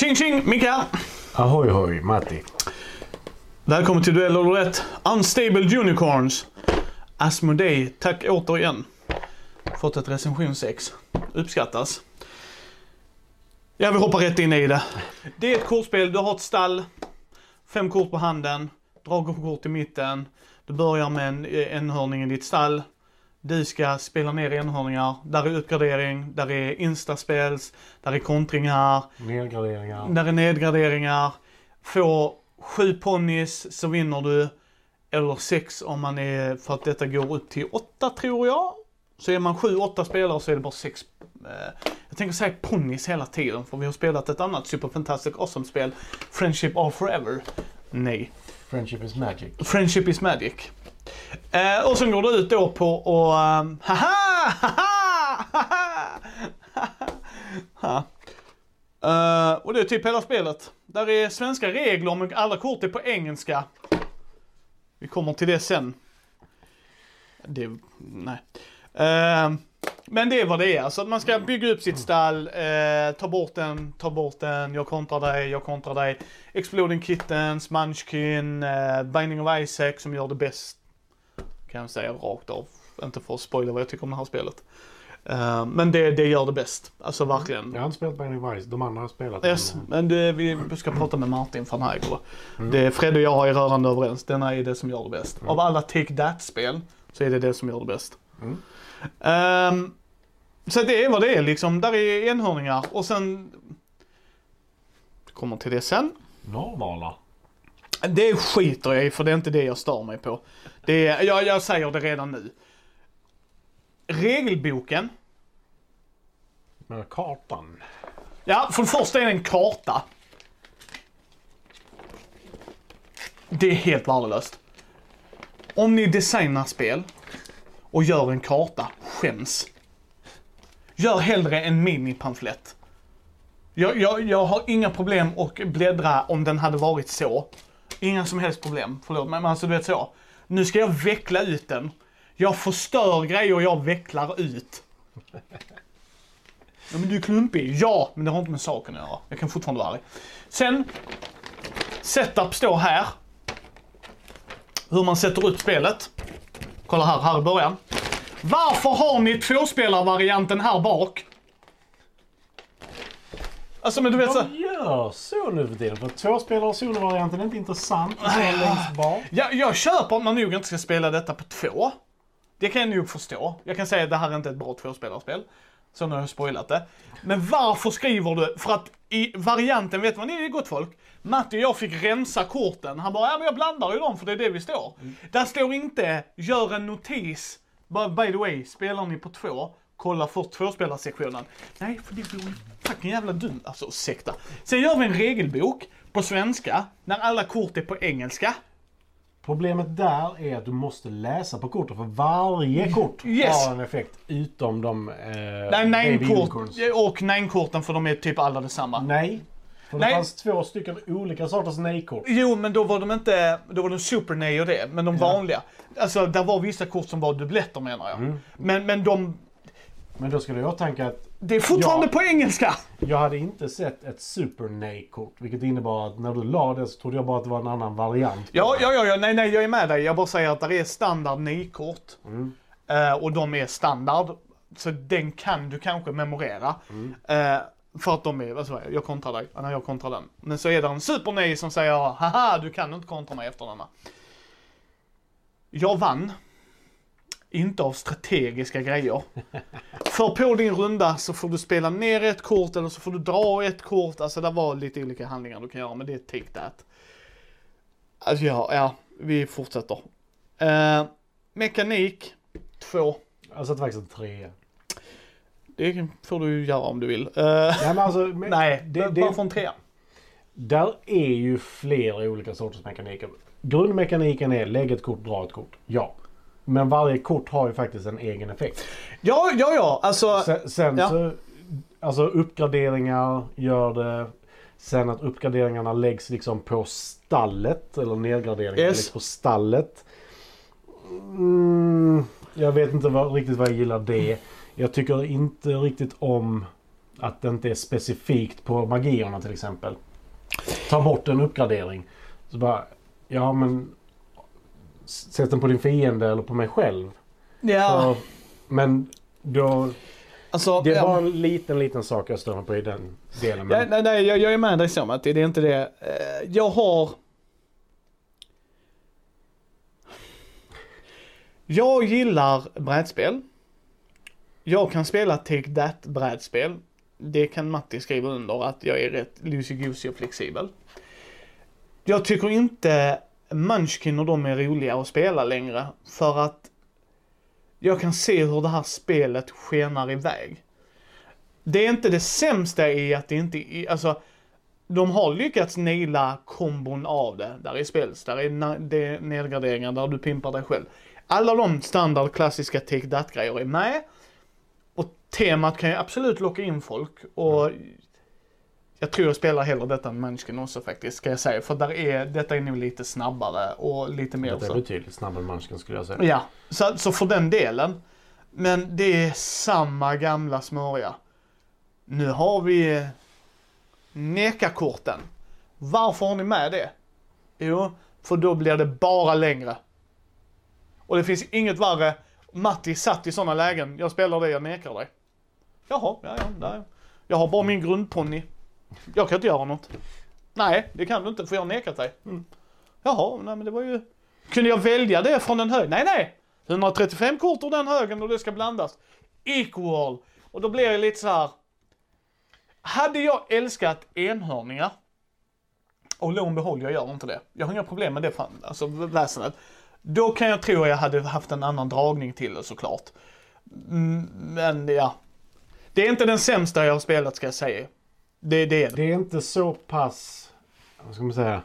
Tjing tjing! Micke. Ahoy hoj, Matti. Välkommen till Duell och rätt. Unstable Unicorns. Asmodee, tack återigen. Fått ett recension 6. Uppskattas. Ja, vi hoppar rätt in i det. Det är ett kortspel, du har ett stall. Fem kort på handen. Dragkort i mitten. Du börjar med en enhörning i ditt stall. Du ska spela ner enhörningar. Där är uppgradering, där är instaspels, där är kontringar. Nedgraderingar. Där är nedgraderingar. Få sju ponnys så vinner du. Eller sex om man är, för att detta går upp till åtta tror jag. Så är man sju, åtta spelare så är det bara sex. Eh, jag tänker säga ponnys hela tiden för vi har spelat ett annat Super Fantastic Awesome-spel. Friendship are forever. Nej. Friendship is magic. Friendship is magic. Eh, och sen går det ut då på och um, haha, haha, haha, uh, Och det är typ hela spelet. Där är svenska regler men alla kort är på engelska. Vi kommer till det sen. Det, nej. Uh, men det är vad det är. Alltså att man ska bygga upp sitt stall, eh, ta bort den, ta bort den, jag kontrar dig, jag kontrar dig. Exploding Kittens, Munchkin, eh, Binding of Isaac som gör det bäst. Kan jag säga rakt av. Inte för att spoila vad jag tycker om det här spelet. Eh, men det, det gör det bäst. Alltså verkligen. Jag har inte spelat Binding of Ice. De andra har spelat. Yes, men- men det, vi ska prata med Martin från här igår. Det Fred och jag är rörande överens. Denna är det som gör det bäst. Av alla Take That-spel så är det det som gör det bäst. Mm. Ehm, så det är vad det är liksom. Där är enhörningar och sen... Vi kommer till det sen. Norrvala. Det skiter jag i för det är inte det jag stör mig på. Det är, jag, jag säger det redan nu. Regelboken. Med kartan. Ja, för det första är det en karta. Det är helt värdelöst. Om ni designar spel och gör en karta, skäms. Gör hellre en minipamflett. Jag, jag, jag har inga problem att bläddra om den hade varit så. Inga som helst problem, förlåt men alltså du vet så. Nu ska jag veckla ut den. Jag förstör grejer och jag vecklar ut. Ja men du är klumpig. Ja, men det har inte med saken att göra. Jag kan fortfarande vara arg. Sen, setup står här. Hur man sätter upp spelet. Kolla här, här i början. Varför har ni tvåspelarvarianten här bak? Alltså men du vet så. De gör så nu för tiden. För tvåspelare solo-varianten är inte intressant. Längst bak. Jag, jag köper att man nog inte ska spela detta på två. Det kan jag nog förstå. Jag kan säga att det här är inte ett bra tvåspelarspel. Så nu har jag spoilat det. Men varför skriver du? För att i varianten, vet vad ni är gott folk? Matti och jag fick rensa korten. Han bara, ja men jag blandar ju dem för det är det vi står. Där står inte, gör en notis. By the way, spelar ni på två, kolla först tvåspelarsektionen. Nej, för det vore fucking jävla dumt. Alltså ursäkta. Sen gör vi en regelbok på svenska, när alla kort är på engelska. Problemet där är att du måste läsa på kortet. För varje kort Yes. har en effekt. Utom de... Eh, Nej, unicorns. och nine-korten för de är typ alla detsamma. Nej. För det Nej. fanns två stycken olika sorters nej-kort. Jo, men då var de inte, då var de super nej och det, men de vanliga. Alltså, där var vissa kort som var dubbletter menar jag. Mm. Men, men de, Men då ska du ha tanke att det är fortfarande Ja. på engelska. Jag hade inte sett ett super nej-kort. Vilket innebar att när du la det så trodde jag bara att det var en annan variant. Ja, ja, ja, ja, nej, nej, jag är med dig. Jag bara säger att det är standard nej-kort. Mm. Eh, och de är standard. Så den kan du kanske memorera. Mm. Eh, för att de är, vad säger jag, jag kontrar dig, nej, jag kontrar den. Men så är det en super nej som säger, haha, du kan inte kontra mig efter denna. Jag vann. Inte av strategiska grejer. För på din runda så får du spela ner ett kort eller så får du dra ett kort. Alltså det var lite olika handlingar du kan göra men det är take that. Alltså ja, ja vi fortsätter. Eh, mekanik 2. Jag satte faktiskt en trea. Det får du göra om du vill. Eh, Nej, men alltså, men nej, det, det, bara från 3. där är ju flera olika sorters mekaniker. Grundmekaniken är lägg ett kort, dra ett kort. Ja. Men varje kort har ju faktiskt en egen effekt. Ja, ja, ja, alltså. Sen, sen ja. så, alltså uppgraderingar gör det. Sen att uppgraderingarna läggs liksom på stallet. Eller nedgraderingar Yes. läggs på stallet. Mm, jag vet inte vad, riktigt vad jag gillar det. Jag tycker inte riktigt om Att det inte är specifikt på magierna till exempel. Ta bort en uppgradering. Så bara, ja men sätt den på din fiende eller på mig själv. Ja, Så, men då, alltså. det ja. bara en liten, liten sak jag stör mig på i den delen. Ja, Men, nej, nej, jag, jag är med dig så att det är inte det. Eh, Jag har... Jag gillar brädspel. Jag kan spela Take That brädspel. Det kan Matti skriva under att jag är rätt loosey-goosey och flexibel. Jag tycker inte Munchkin och de är roliga att spela längre för att jag kan se hur det här spelet skenar iväg. Det är inte det sämsta i att det inte, i- alltså de har lyckats naila kombon av det. Där är spels, där är det är nedgraderingar där du pimpar dig själv. Alla de standard klassiska take that grejer är med. Och temat kan ju absolut locka in folk och mm jag tror jag spelar hellre detta än Munchkin också faktiskt, ska jag säga. För där är, detta är nog lite snabbare och lite mer det är betydligt snabbare än Munchkin skulle jag säga. Ja, så, så för den delen. Men det är samma gamla smörja. Nu har vi Neka-korten. Varför har ni med det? Jo, för då blir det bara längre. Och det finns inget värre. Matti satt i sådana lägen. Jag spelar det, jag nekar dig. Jaha, ja, ja, nej. Jag har bara min grundponny. Jag kan inte göra något. Nej, det kan du inte för jag har nekat dig. Mm. Jaha, nej men det var ju... Kunde jag välja det från en hög? Nej, nej! 135 kort ur den högen och det ska blandas. Equal. Och då blir jag lite så här. Hade jag älskat enhörningar, och lo och behåll, jag gör inte det. Jag har inga problem med det, fan, alltså väsendet. Då kan jag tro att jag hade haft en annan dragning till det såklart. Mm, Men ja. Det är inte den sämsta jag har spelat ska jag säga. Det, det är det. Det är inte så pass, vad ska man säga,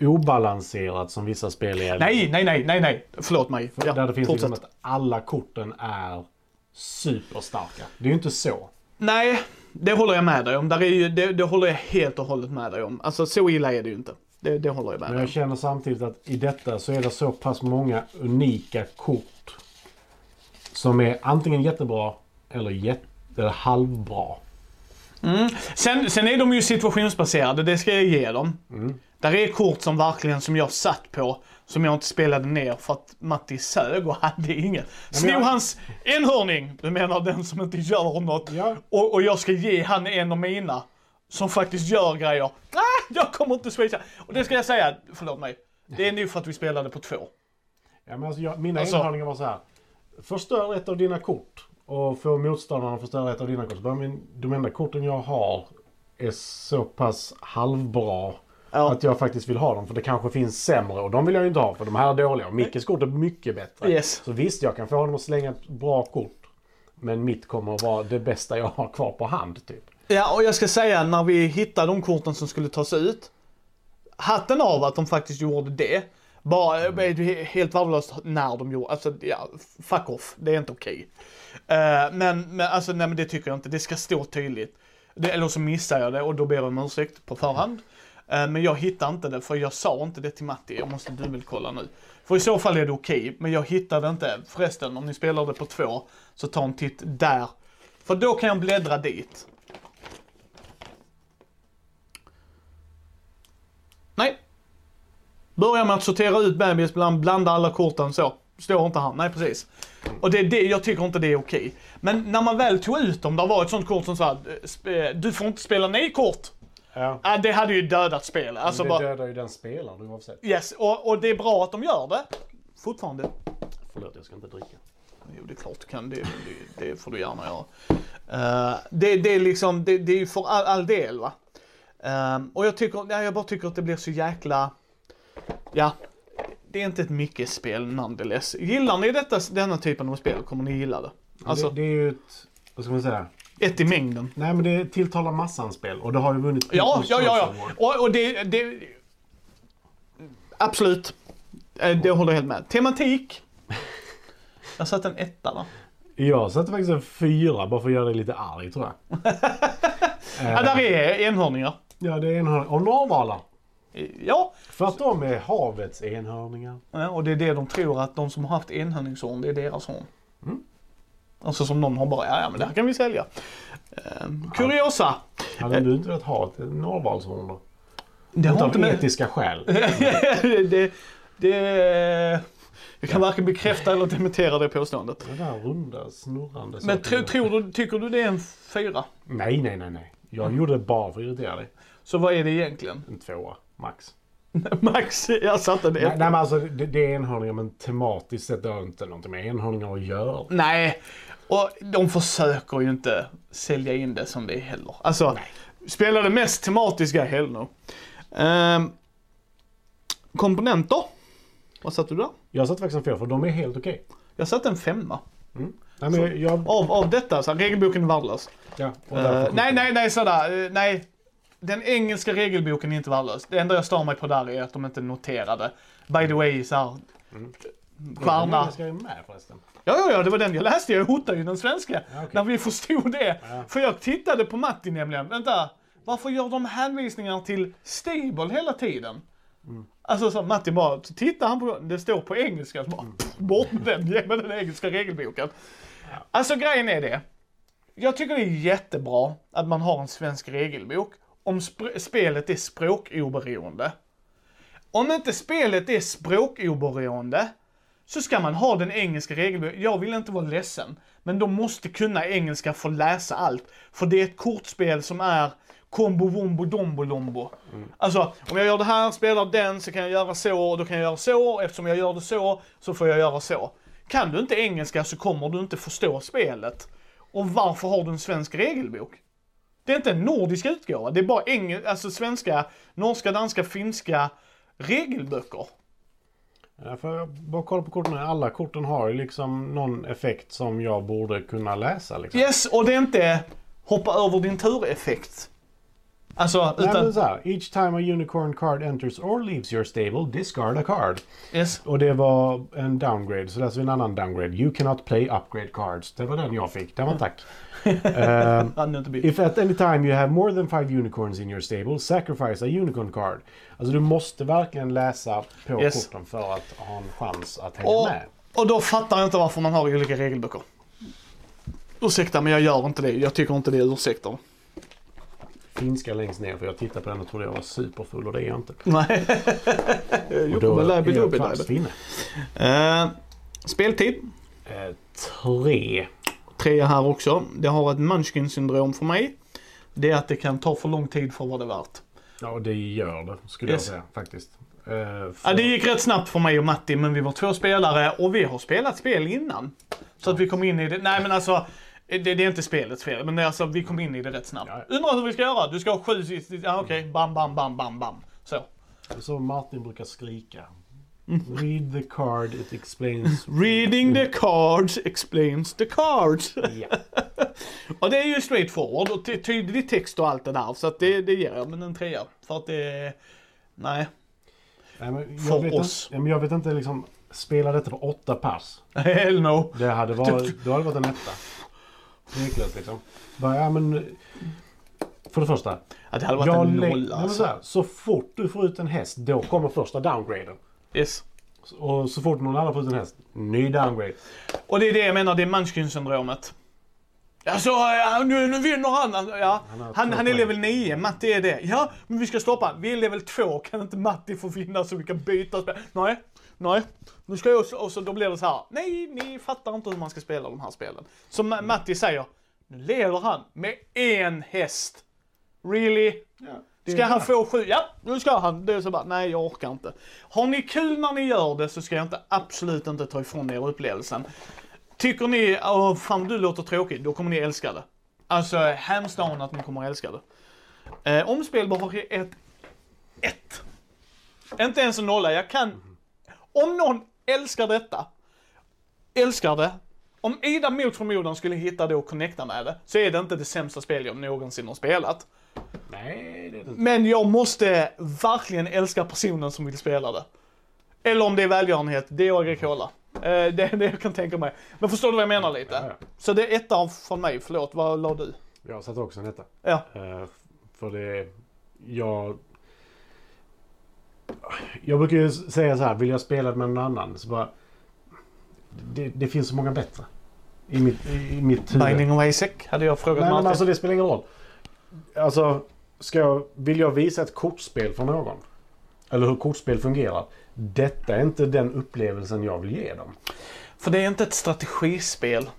obalanserat som vissa spel är. Nej, nej, nej, nej, nej. Förlåt mig. Ja, där det finns fortsätt. liksom att alla korten är superstarka. Det är ju inte så. Nej, det håller jag med dig om. Där är ju, det, det håller jag helt och hållet med dig om. Alltså så illa är det ju inte. Det, det håller jag med Men dig jag om. känner samtidigt att i detta så är det så pass många unika kort. Som är antingen jättebra eller, jätte, eller halvbra. Sen, sen är de ju situationsbaserade, det ska jag ge dem. Mm. Där är kort som verkligen, som jag satt på, som jag inte spelade ner för att Matti sög och hade inget. Sno jag- hans enhörning, du menar den som inte gör något. Ja. Och, och jag ska ge han en av mina. Som faktiskt gör grejer. Ah, jag kommer inte switcha. Och det ska jag säga, förlåt mig. Det är nog för att vi spelade på två. Ja, men alltså jag, mina Alltså- enhörningar var så här. Förstör ett av dina kort och få motståndarna att förstöra ett av dina kort. Men de enda korten jag har är så pass halvbra Ja. att jag faktiskt vill ha dem. För det kanske finns sämre och de vill jag ju inte ha för de här är dåliga. Och Mickes kort är mycket bättre. Yes. Så visst, jag kan få honom att slänga ett bra kort. Men mitt kommer att vara det bästa jag har kvar på hand typ. Ja, och jag ska säga när vi hittade de korten som skulle tas ut. Hatten av att de faktiskt gjorde det. Bara helt värdelöst när de gjorde, alltså ja, fuck off. Det är inte okej. Eh, men, men alltså nej men det tycker jag inte. Det ska stå tydligt. Det, eller så missar jag det och då ber jag om ursäkt på förhand. Uh, men jag hittar inte det för jag sa inte det till Matti. Jag måste dubbelkolla nu. För i så fall är det okej, men jag hittade inte. Förresten, om ni spelar det på två, så ta en titt där. För då kan jag bläddra dit. Nej. Börja med att sortera ut bebis, bland, blanda alla korten så. Står inte här. Nej, precis. Och det är det, jag tycker inte det är okej. Men när man väl tog ut dem, där var ett sånt kort som sa du får inte spela nej-kort. Ja. Ja, det hade ju dödat spelet. Alltså det bara, dödar ju den spelaren oavsett. yes, och, och det är bra att de gör det. Fortfarande. Förlåt, jag ska inte dricka. Jo, det är klart du kan. Det, det, det får du gärna göra. Eh, det, det är liksom, det, det är ju för all, all del va. Eh, och jag tycker, ja, jag bara tycker att det blir så jäkla, ja, det är inte ett mycket spel nonetheless. Gillar ni detta, denna typen av spel kommer ni gilla det. Alltså, det, det är ju ett, vad ska man säga? ett i mängden. Nej men det tilltalar massan spel och det har ju vunnit Ja, ja, ja, ja. Och, och det, det, absolut. Eh, Det håller jag helt med. Tematik. Jag satte en etta där. Jag satte faktiskt en fyra bara för att göra dig lite arg tror jag. Ja, där är enhörningar. Ja, det är enhörningar. Och norrvalar. Ja, För att de är havets enhörningar. Ja, och det är det de tror att de som har haft enhörningshorn, det är deras horn. Mm. Alltså som någon har bara, ja, ja men det här kan vi sälja. Eh, kuriosa. Hade du inte velat ha ett norrvalshorn då? Det har inte med... etiska skäl. det, det... Jag kan varken bekräfta eller dementera det påståendet. Det där runda, snurrande Men tro, tror du, tycker du det är en fyra? Nej, nej, nej, nej. Jag gjorde det bara för att irritera dig. Så vad är det egentligen? En tvåa, max. Max, jag satte det. Nej, nej men alltså det, det är enhörningar men tematiskt sett har det inte någonting med enhörningar att göra. Nej, och de försöker ju inte sälja in det som det är heller. Alltså, spela det mest tematiska, hell no. Ehm, komponenter. Vad satte du där? Jag satte faktiskt en fyra för de är helt okej. Jag satte en femma. Nej, men jag, jag, Av, av detta, så här, regelboken är värdelös. ja, och därför- nej, nej, nej, sådär. Eh, nej. Den engelska regelboken är inte värdelös. Det enda jag stör mig på där är att de inte noterade. By the way, så här. Stjärna. Ska ju med förresten. Ja, ja, ja, det var den jag läste. Jag hotade ju den svenska. Ja, okej. När vi förstod det. Ja. För jag tittade på Matti nämligen. Vänta, varför gör de hänvisningar till Stable hela tiden? Mm. Alltså så Matti bara, så tittar han på det står på engelska. Så bara, Mm. pff, bort med den, ge mig den engelska regelboken. Alltså grejen är det. Jag tycker det är jättebra att man har en svensk regelbok om sp- spelet är språkoberoende. Om inte spelet är språkoberoende så ska man ha den engelska regelboken. Jag vill inte vara ledsen, men de måste kunna engelska för att läsa allt. För det är ett kortspel som är kombo, wombo, dombo, lombo. Alltså, om jag gör det här, spelar den, så kan jag göra så, och då kan jag göra så, eftersom jag gör det så, så får jag göra så. Kan du inte engelska så kommer du inte förstå spelet. Och varför har du en svensk regelbok? Det är inte en nordisk utgåva, det är bara engel, alltså svenska, norska, danska, finska regelböcker. Ja, för jag bara kolla på korten. här. Alla korten har ju liksom någon effekt som jag borde kunna läsa. Liksom. Yes, och det är inte hoppa över din tur-effekt. Alltså, Nej, utan... men så här, Each time a unicorn card enters or leaves your stable, discard a card. Yes. Och det var en downgrade. Så läser vi en annan downgrade. You cannot play upgrade cards. Det var den jag fick. Den var tack. Bild. If at any time you have more than five unicorns in your stable, sacrifice a unicorn card. Alltså du måste verkligen läsa på Yes. korten för att ha en chans att hänga Och, med. och då fattar jag inte varför man har olika regelböcker. Ursäkta, men jag gör inte det. Jag tycker inte det är ursäkter. Finska längst ner för jag tittade på den och trodde jag var superfull och det är jag inte. Nej. Och då är jag där. finne. Eh, Speltid. Eh, tre. Trea här också. Det har ett munchkin syndrom för mig. Det är att det kan ta för lång tid för vad det är värt. Ja, det gör det skulle Yes. jag säga faktiskt. Eh, för- Ja, det gick rätt snabbt för mig och Matti, men vi var två spelare och vi har spelat spel innan. Så att vi kom in i det. Nej men alltså, det, det är inte spelets fel, men det är alltså, vi kom in i det rätt snabbt. Ja. Undrar hur vi ska göra? Du ska ha sju sist. Ja okej, bam, bam, bam, bam, bam. Så. Så Martin brukar skrika. Read the card, it explains. Reading the cards explains the cards. ja. Och det är ju straight forward och ty- tydlig text och allt det där. Så att det, det ger jag men en trea. För att det, nej. Nej, men För jag, vet oss. Inte, men jag vet inte liksom, spela detta på åtta pass. Hell no. Det hade varit, det hade varit en etta. Tveklöst liksom. Bara, ja, men, för det första. Ja, det hade varit en nolla alltså. så, här, så fort du får ut en häst, då kommer första downgraden. Yes. Och så fort någon annan får ut en häst, ny downgrade. Och det är det jag menar, det är Munchkin-syndromet. Alltså, ja, nu, nu vinner han. Ja, Han han, han är level 9, Matti är det. Ja, men vi ska stoppa. Vi är level 2, kan inte Matti få vinna så vi kan byta spel? Nej, nej. Nu ska jag också, och så då blir det så här. Nej, ni fattar inte hur man ska spela de här spelen. Som Ma- Matti säger, nu leder han med en häst. Really? Är Ska han få sju? Ja, nu ska han. Det är så bara, nej jag orkar inte. Har ni kul när ni gör det så ska jag inte, absolut inte ta ifrån er upplevelsen. Tycker ni, åh fan du låter tråkig, då kommer ni älska det. Alltså, hands down att ni kommer älska det. Eh, omspelbarhet 1. Inte ens en nolla, jag kan... Om någon älskar detta, älskar det. Om Ida mot förmodan skulle hitta det och connecta med det, så är det inte det sämsta spel jag någonsin har spelat. Nej, det är det inte. Men jag måste verkligen älska personen som vill spela det. Eller om det är välgörenhet, det är AG-Cola. Eh, det är det jag kan tänka mig. Men förstår du vad jag menar lite? Ja, ja. Så det är ett av från mig, förlåt, vad la du? Jag satte också en etta. Ja, Eh, för det... Jag... Jag brukar ju säga så här, vill jag spela med någon annan så bara... Det, det finns så många bättre. I mitt, i mitt huvud. Binding of Isaac hade jag frågat Nej men alltså det spelar ingen roll. Alltså, ska jag, vill jag visa ett kortspel för någon? Eller hur kortspel fungerar. Detta är inte den upplevelsen jag vill ge dem. För det är inte ett strategispel.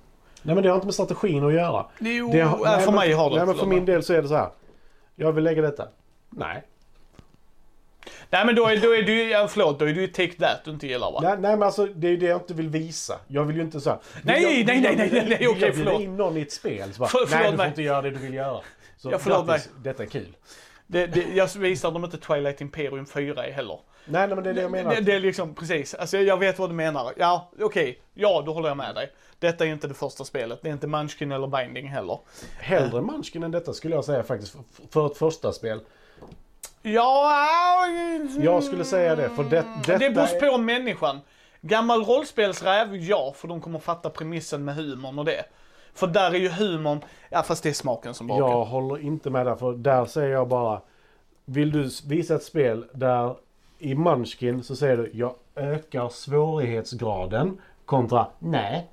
Nej men det har inte med strategin att göra. Jo, Det äh, nej, för mig har det. Nej men för min del så är det så här. Jag vill lägga detta. Nej. Nej men då är, då är du ja, förlåt, då är du ju Take That du inte gillar va? nej. Nej men alltså det är ju det jag inte vill visa. Jag vill ju inte så här. vill Nej, jag, nej, nej, nej, nej, nej, vill okej, förlåt. in någon i ett spel så bara, För- nej du får mig. inte göra det du vill göra. Så Ja, förlåt grattis, detta är kul. Det, det, jag visar dem inte Twilight Imperium 4 i heller. Nej, nej men det är det jag menar. Det, det är liksom, precis. Alltså jag vet vad du menar. Ja, okej. Ja, då håller jag med dig. Detta är inte det första spelet. Det är inte Munchkin eller Binding heller. Hellre Munchkin än detta skulle jag säga faktiskt. För ett första spel. Ja, Jag skulle säga det. För det, detta det beror är- på människan. Gammal rollspelsräv, ja, för de kommer fatta premissen med humorn och det. För där är ju humorn, ja fast det är smaken som bakar. Jag håller inte med där. För där säger jag bara. Vill du visa ett spel där i Munchkin så säger du jag ökar svårighetsgraden kontra nej.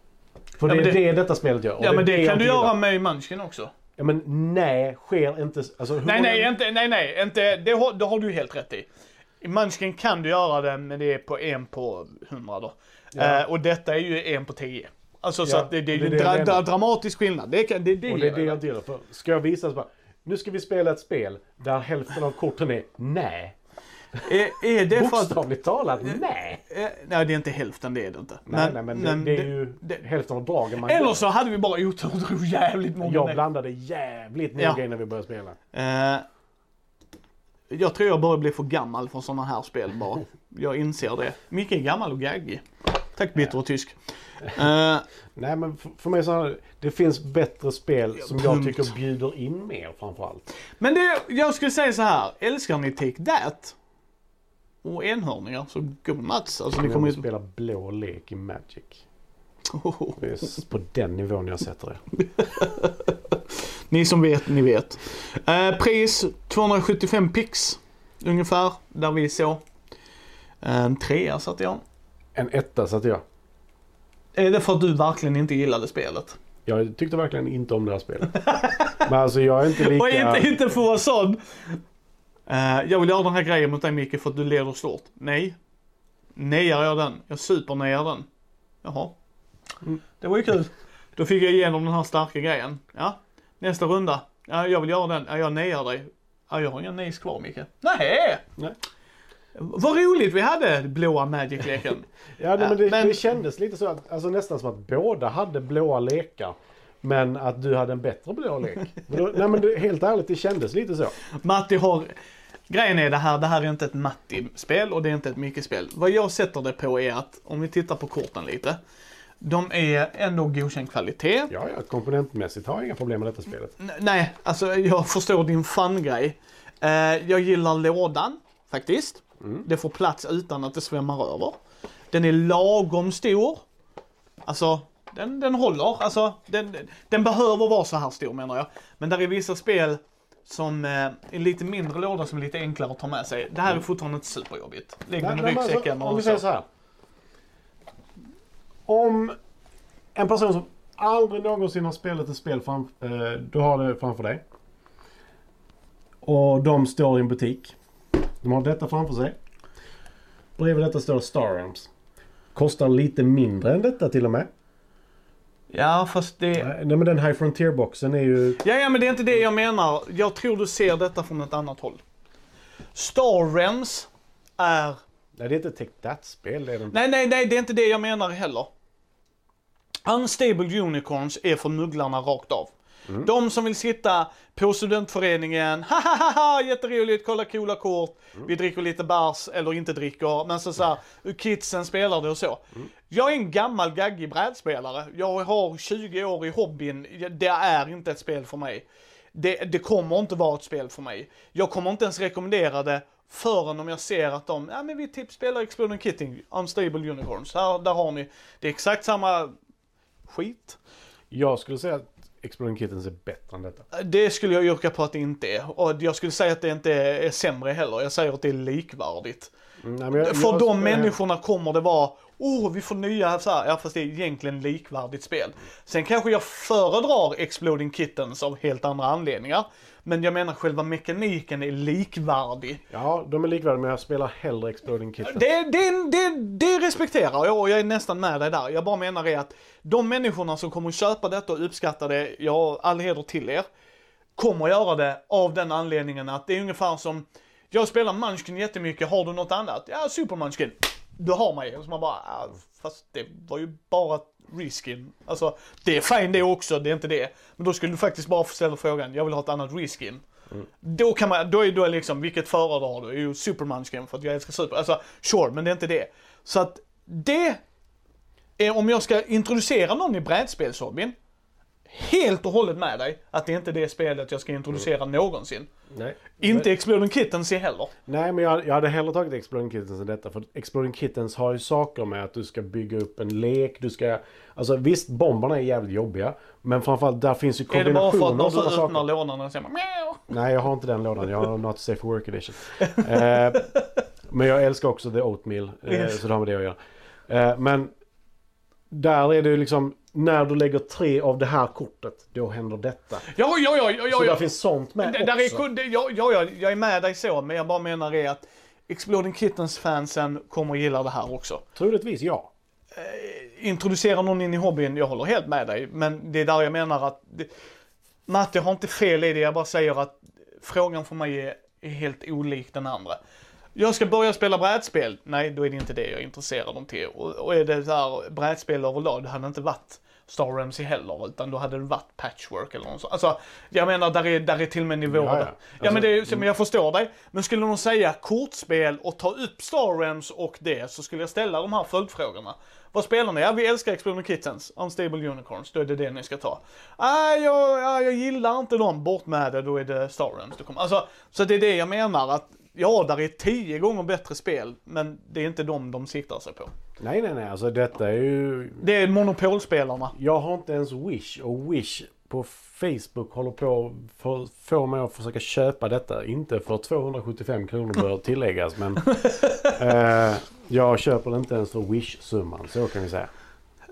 För Ja, det men är det- det detta spelet gör. Ja men det kan du göra med Munchkin också. Ja men nej sker inte. Alltså, Nej, nej, inte, nej, nej, inte, det, har- det har du helt rätt i. I Munchkin kan du göra det, men det är på en på hundra då. Ja. Eh, och detta är ju en på tio. Alltså så Ja, att det, det är ju en dra, dra, dramatisk skillnad. Det, kan, det, det, Och det är det jag jag. inte gillar. För ska jag visa så bara. Nu ska vi spela ett spel där hälften av korten är nej. Är, är det för. Bokstavligt talat nej. Eh, nej, det är inte hälften, det är det inte. Nej, nej men, det, det är ju det- hälften av dragen man Eller så hade vi bara otur och drog jävligt många Jag blandade jävligt Ja. noga innan vi började spela. Eh, jag tror jag börjar bli för gammal för sådana här spel bara. Jag inser det. Micke är gammal och gaggig. Tack bitter och tysk. Eh, Nej men för, för mig så här, det finns bättre spel som jag punkt. tycker bjuder in mer framförallt. men det, jag skulle säga så här. Älskar ni Take That? Och enhörningar så go nuts. Alltså ni Jag kommer ju... spela blå lek i Magic. Det är på den nivån jag sätter det. Ni som vet, ni vet. Eh, pris 275 pix. Ungefär, där vi såg. En trea satte jag. En etta satte jag. Är det för att du verkligen inte gillade spelet? Jag tyckte verkligen inte om det här spelet. Men alltså jag är inte lika... Och inte, inte för att vara sån. Eh, jag vill göra den här grejen mot dig Micke för att du leder stort. Nej. Nejar jag den? Jag supernejar den. Jaha. Mm. Det var ju kul. Då fick jag igenom den här starka grejen. Ja. Nästa runda. Ja, jag vill göra den. Ja, jag nejar dig. Ja, jag har inga nejs kvar Micke. Nej. Nej. Vad roligt vi hade blåa Magic-leken. Ja, nej, men det, Men- det kändes lite så att, alltså nästan som att båda hade blåa lekar. Men att du hade en bättre blå lek. Nej men det, helt ärligt, det kändes lite så. Matti har... Grejen är det här, det här är inte ett Matti-spel och det är inte ett Micke-spel. Vad jag sätter det på är att, om vi tittar på korten lite. De är ändå godkänd kvalitet. Ja, ja, komponentmässigt har jag inga problem med detta spelet. N- nej, alltså jag förstår din fun-grej. Eh, jag gillar lådan, faktiskt. Mm. Det får plats utan att det svämmar över. Den är lagom stor. Alltså, den, den håller. Alltså, den, den behöver vara så här stor menar jag. Men där är vissa spel som eh, lite mindre låda som är lite enklare att ta med sig. Det här är fortfarande inte superjobbigt. Lägg den i alltså, ryggsäcken om och vi säger så. här. Om en person som aldrig någonsin har spelat ett spel fram, eh, du har det framför dig. Och de står i en butik. De har detta framför sig. Bredvid detta står Star Realms. Kostar lite mindre än detta till och med. Ja, fast det... Nej men den High Frontier-boxen är ju... Ja, ja, men det är inte det jag menar. Jag tror du ser detta från ett annat håll. Star Realms är Nej det är inte Take That-spel. Det. Nej, nej, nej, det är inte det jag menar heller. Unstable Unicorns är för mugglarna rakt av. De som vill sitta på studentföreningen, ha ha ha ha, jätteroligt, kolla coola kort, vi dricker lite bärs eller inte dricker, men så såhär, kidsen spelar det och så. Jag är en gammal gaggig brädspelare, jag har 20 år i hobbyn, det är inte ett spel för mig. Det, det kommer inte vara ett spel för mig. Jag kommer inte ens rekommendera det förrän om jag ser att de, ja men vi typ spelar Exploding Kitting, Unstable Unicorns, här, där har ni, det är exakt samma skit. Jag skulle säga att Exploding Kittens är bättre än detta. Det skulle jag yrka på att det inte är. Och jag skulle säga att det inte är sämre heller. Jag säger att det är likvärdigt. Mm, nej, jag- För jag- de jag- människorna kommer det vara, oh vi får nya så här, ja fast det är egentligen likvärdigt spel. Sen kanske jag föredrar Exploding Kittens av helt andra anledningar. Men jag menar själva mekaniken är likvärdig. Ja, de är likvärdiga men jag spelar hellre Exploding Kitten. Det, det, det, det respekterar jag och jag är nästan med dig där. Jag bara menar är att de människorna som kommer köpa detta och uppskatta det, ja all heder till er, kommer göra det av den anledningen att det är ungefär som, jag spelar Munchkin jättemycket, har du något annat? Ja, Super Munchkin. Du har mig. Och så man bara, ah, fast det var ju bara reskin. Alltså, det är fine det också, det är inte det. Men då skulle du faktiskt bara få ställa frågan, jag vill ha ett annat reskin. Då kan man, då är då är liksom, vilket föredrar du? Är ju Super Munchkin för att jag älskar Super. Alltså, sure, men det är inte det. Så att det är, om jag ska introducera någon i brädspelshobbyn, helt och hållet med dig att det är inte det spelet jag ska introducera någonsin. Nej. Inte Exploding Kittens heller. Nej, men jag, jag hade hellre tagit Exploding Kittens än detta. För Exploding Kittens har ju saker med att du ska bygga upp en lek. Du ska... Alltså visst, bomberna är jävligt jobbiga. Men framförallt där finns ju Är det bara för att kombinationer när och du sådana öppnar saker. lådan och säger man? Nej, jag har inte den lådan. Jag har Not Safe for Work Edition. Eh, men jag älskar också The Oatmeal. Eh, Yes. Så det har med det att göra. Eh, men där är det ju liksom, när du lägger tre av det här kortet, då händer detta. Ja, ja, ja, ja, Så ja. där ja. finns sånt med Det, där också. är, det, ja, ja, ja, jag är med dig så, men jag bara menar är att Exploding Kittens-fansen kommer att gilla det här också. Troligtvis ja. Introducera någon in i hobbyn, jag håller helt med dig, men det är där jag menar att det, Matte har inte fel i det, jag bara säger att frågan för mig är, är helt olik den andra. Jag ska börja spela brädspel, nej då är det inte det jag är intresserad om till. Och, och är det så här brädspel överlag, det hade inte varit Star Ramsey heller, utan då hade det varit patchwork eller något sånt. Alltså, jag menar, där är, där är till och med nivåer Ja, ja. där. Ja, men, Alltså, det men jag förstår dig. Men skulle någon säga kortspel och ta upp Star Realms och det, så skulle jag ställa de här följdfrågorna. Vad spelar ni? Ja, vi älskar Exploding Kittens, Unstable Unicorns, då är det det ni ska ta. Ah, jag, ja, jag gillar inte dem, bort med det, då är det Star kommer. Alltså, så det är det jag menar, att ja, där är tio gånger bättre spel, men det är inte dem de siktar sig på. Nej, nej, nej. Alltså detta är ju... Det är monopolspelarna. Jag har inte ens Wish och Wish på Facebook håller på att få- mig att försöka köpa detta. Inte för 275 kronor bör tilläggas men eh, jag köper det inte ens för Wish-summan så kan vi säga.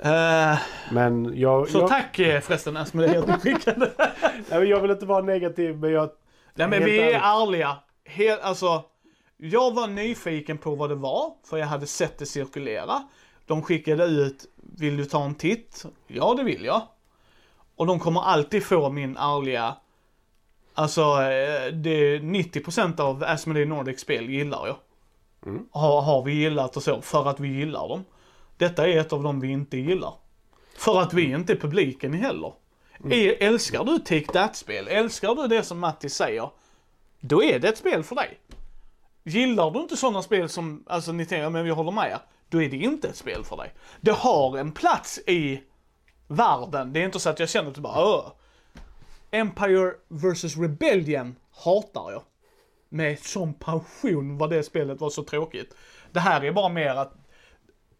Eh, Men jag, så jag, tack eh, förresten Esmee, att du skickade. nej, jag vill inte vara negativ men jag... Nej men vi är ärliga. Helt, alltså, jag var nyfiken på vad det var, för jag hade sett det cirkulera. De skickade ut, vill du ta en titt? Ja, det vill jag. Och de kommer alltid få min ärliga, alltså eh, det 90% av Asmodee Nordic spel gillar jag. Mm. Har, har vi gillat och så, för att vi gillar dem. Detta är ett av dem vi inte gillar. För att vi inte är publiken heller. Är, älskar du Take That-spel, älskar du det som Matti säger, då är det ett spel för dig. Gillar du inte sådana spel som, alltså ni tänker, men jag håller med er, då är det inte ett spel för dig. Det har en plats i världen, det är inte så att jag känner att det bara Åh. Empire vs Rebellion hatar jag. Med sån passion vad det spelet var så tråkigt. Det här är bara mer att,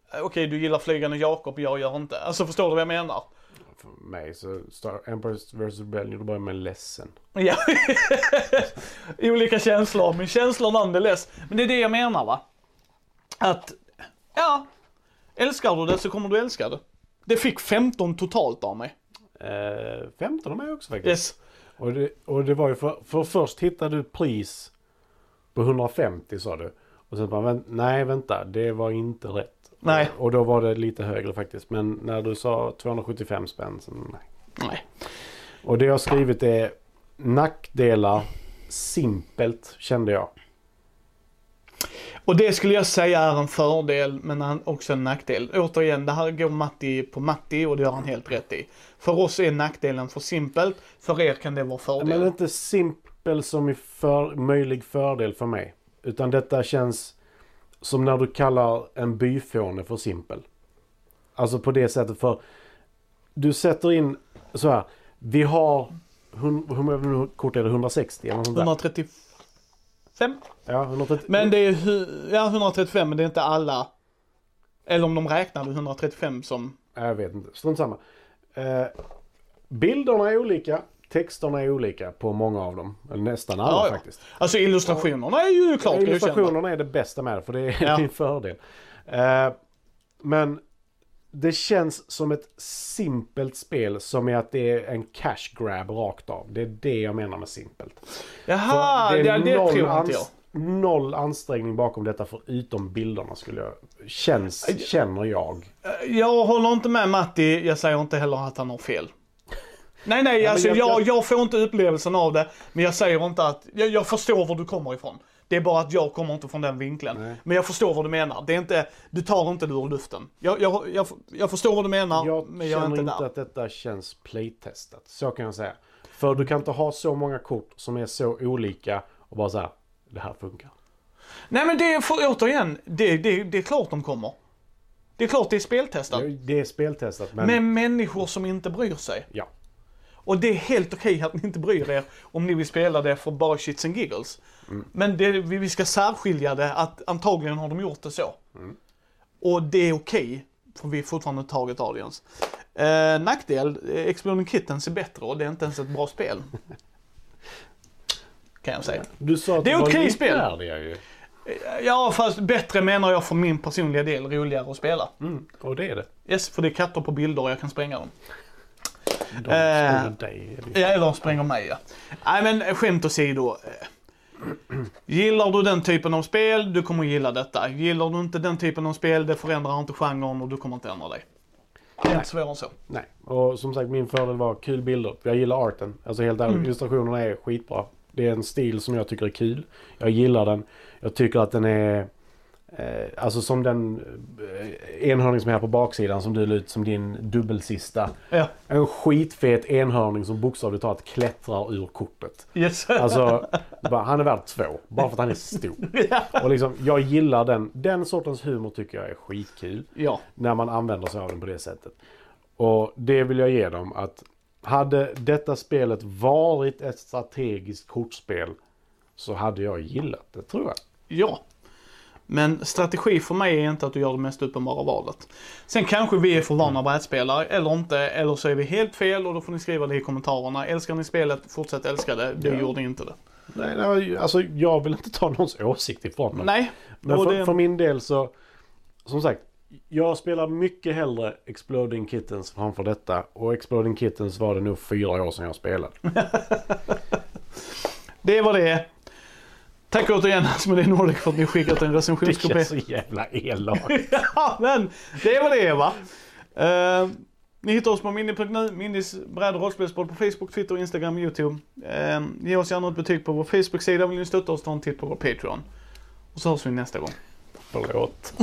okej, okej du gillar Flygande Jakob, jag gör inte. Alltså förstår du vad jag menar? För mig så Star Empire vs Rebellion då börjar med ledsen. Ja. Olika känslor, men känslor nonetheless. Men det är det jag menar va? Att, ja, älskar du det så kommer du älska det. Det fick 15 totalt av mig. Eh, 15 av mig också faktiskt. Yes. Och, det, och det var ju för, för först hittade du pris på 150 sa du. Och sen bara, "Vänt- nej vänta, det var inte rätt. Nej. Och då var det lite högre faktiskt. Men när du sa 275 spänn, så nej. Nej. Och det jag har skrivit är nackdelar, simpelt kände jag. Och det skulle jag säga är en fördel men också en nackdel. Återigen, det här går Matti på Matti och det gör han helt rätt i. För oss är nackdelen för simpelt, för er kan det vara fördel. Men inte simpel som i för, möjlig fördel för mig. Utan detta känns som när du kallar en byfåne för simpel. Alltså på det sättet för du sätter in så här. Vi har, hur många kort är det? 160 eller något sånt där? 135? Ja, 130. Men det är ja, 135 men det är inte alla. Eller om de räknade 135 som, Jag vet inte, strunt samma. Eh, bilderna är olika. Texterna är olika på många av dem. Eller nästan alla Ja, ja. faktiskt. Alltså illustrationerna är ju klart godkända. Illustrationerna är det bästa med det, för det är Ja. din fördel. Eh, men det känns som ett simpelt spel som är att det är en cash grab rakt av. Det är det jag menar med simpelt. Jaha, För det, det, noll tror inte jag. Noll ansträngning bakom detta förutom bilderna skulle jag... Känns, känner jag. Jag håller inte med Matti, jag säger inte heller att han har fel. Nej, nej, alltså jag- jag, jag- jag får inte upplevelsen av det, men jag säger inte att, jag, jag förstår var du kommer ifrån. Det är bara att jag kommer inte från den vinkeln. Nej. Men jag förstår vad du menar. Det är inte, du tar inte det ur luften. Jag, jag, jag, jag förstår vad du menar, Jag men jag är känner inte inte där. att detta känns playtestat. Så kan jag säga. För du kan inte ha så många kort som är så olika och bara säga det här funkar. Nej men det är, för, återigen, det, det, det är klart de kommer. Det är klart det är speltestat. Det är speltestat men... Med människor som inte bryr sig. Ja. Och det är helt okej att ni inte bryr er om ni vill spela det för bara shits and giggles. Men det, vi ska särskilja det att antagligen har de gjort det så. Och det är okej, för vi är fortfarande taget audience. Eh, nackdel, eh, Exploding Kittens är bättre och det är inte ens ett bra spel. kan jag säga. Du sa att Det är okej spel. likvärdiga ju. Eh, Ja, fast bättre menar jag för min personliga del, roligare att spela. Mm, och det är det. Yes, för det är katter på bilder och jag kan spränga dem. De Eh, skulle dig. Ja, de spränger mig ja. Nej men skämt åsido. eh, Gillar du den typen av spel, du kommer gilla detta. Gillar du inte den typen av spel, det förändrar inte genren och du kommer inte ändra dig. Det är inte svårare än så. Nej, och som sagt min fördel var kul bilder. Jag gillar arten. Alltså helt ärligt, Mm. illustrationerna är skitbra. Det är en stil som jag tycker är kul. Jag gillar den. Jag tycker att den är... Eh, alltså som den eh, enhörning som är här på baksidan som du la ut som din dubbelsista. Ja, En skitfet enhörning som bokstavligt talat klättrar ur kortet. yes. Alltså, bara, han är värd två. Bara för att han är stor. Och liksom, jag gillar den. Den sortens humor tycker jag är skitkul. ja. När man använder sig av den på det sättet. Och det vill jag ge dem att hade detta spelet varit ett strategiskt kortspel så hade jag gillat det tror jag. Ja. Men strategi för mig är inte att du gör det mest uppenbara valet. Sen kanske vi är för vana brädspelare eller inte, eller så är vi helt fel och då får ni skriva det i kommentarerna. Älskar ni spelet, fortsätt älska det. Det Ja. gjorde inte det. Nej, nej, alltså jag vill inte ta någons åsikt ifrån dem. Nej. Men för, det- för min del så, som sagt, jag spelar mycket hellre Exploding Kittens framför detta. Och Exploding Kittens var det nog fyra år sedan jag spelade. Det var det. Tack återigen Asmodee Nordic för att ni skickat en Det recensionskopia. känns så jävla elakt. ja, men det var det va. Eh, ni hittar oss på mini.nu, Minis bräd och rollspelspodd på Facebook, Twitter, Instagram YouTube. Uh, ge oss gärna ett betyg på vår Facebook-sida. Vill ni stötta oss, ta en titt på vår Patreon. Och så hörs vi nästa gång. Förlåt.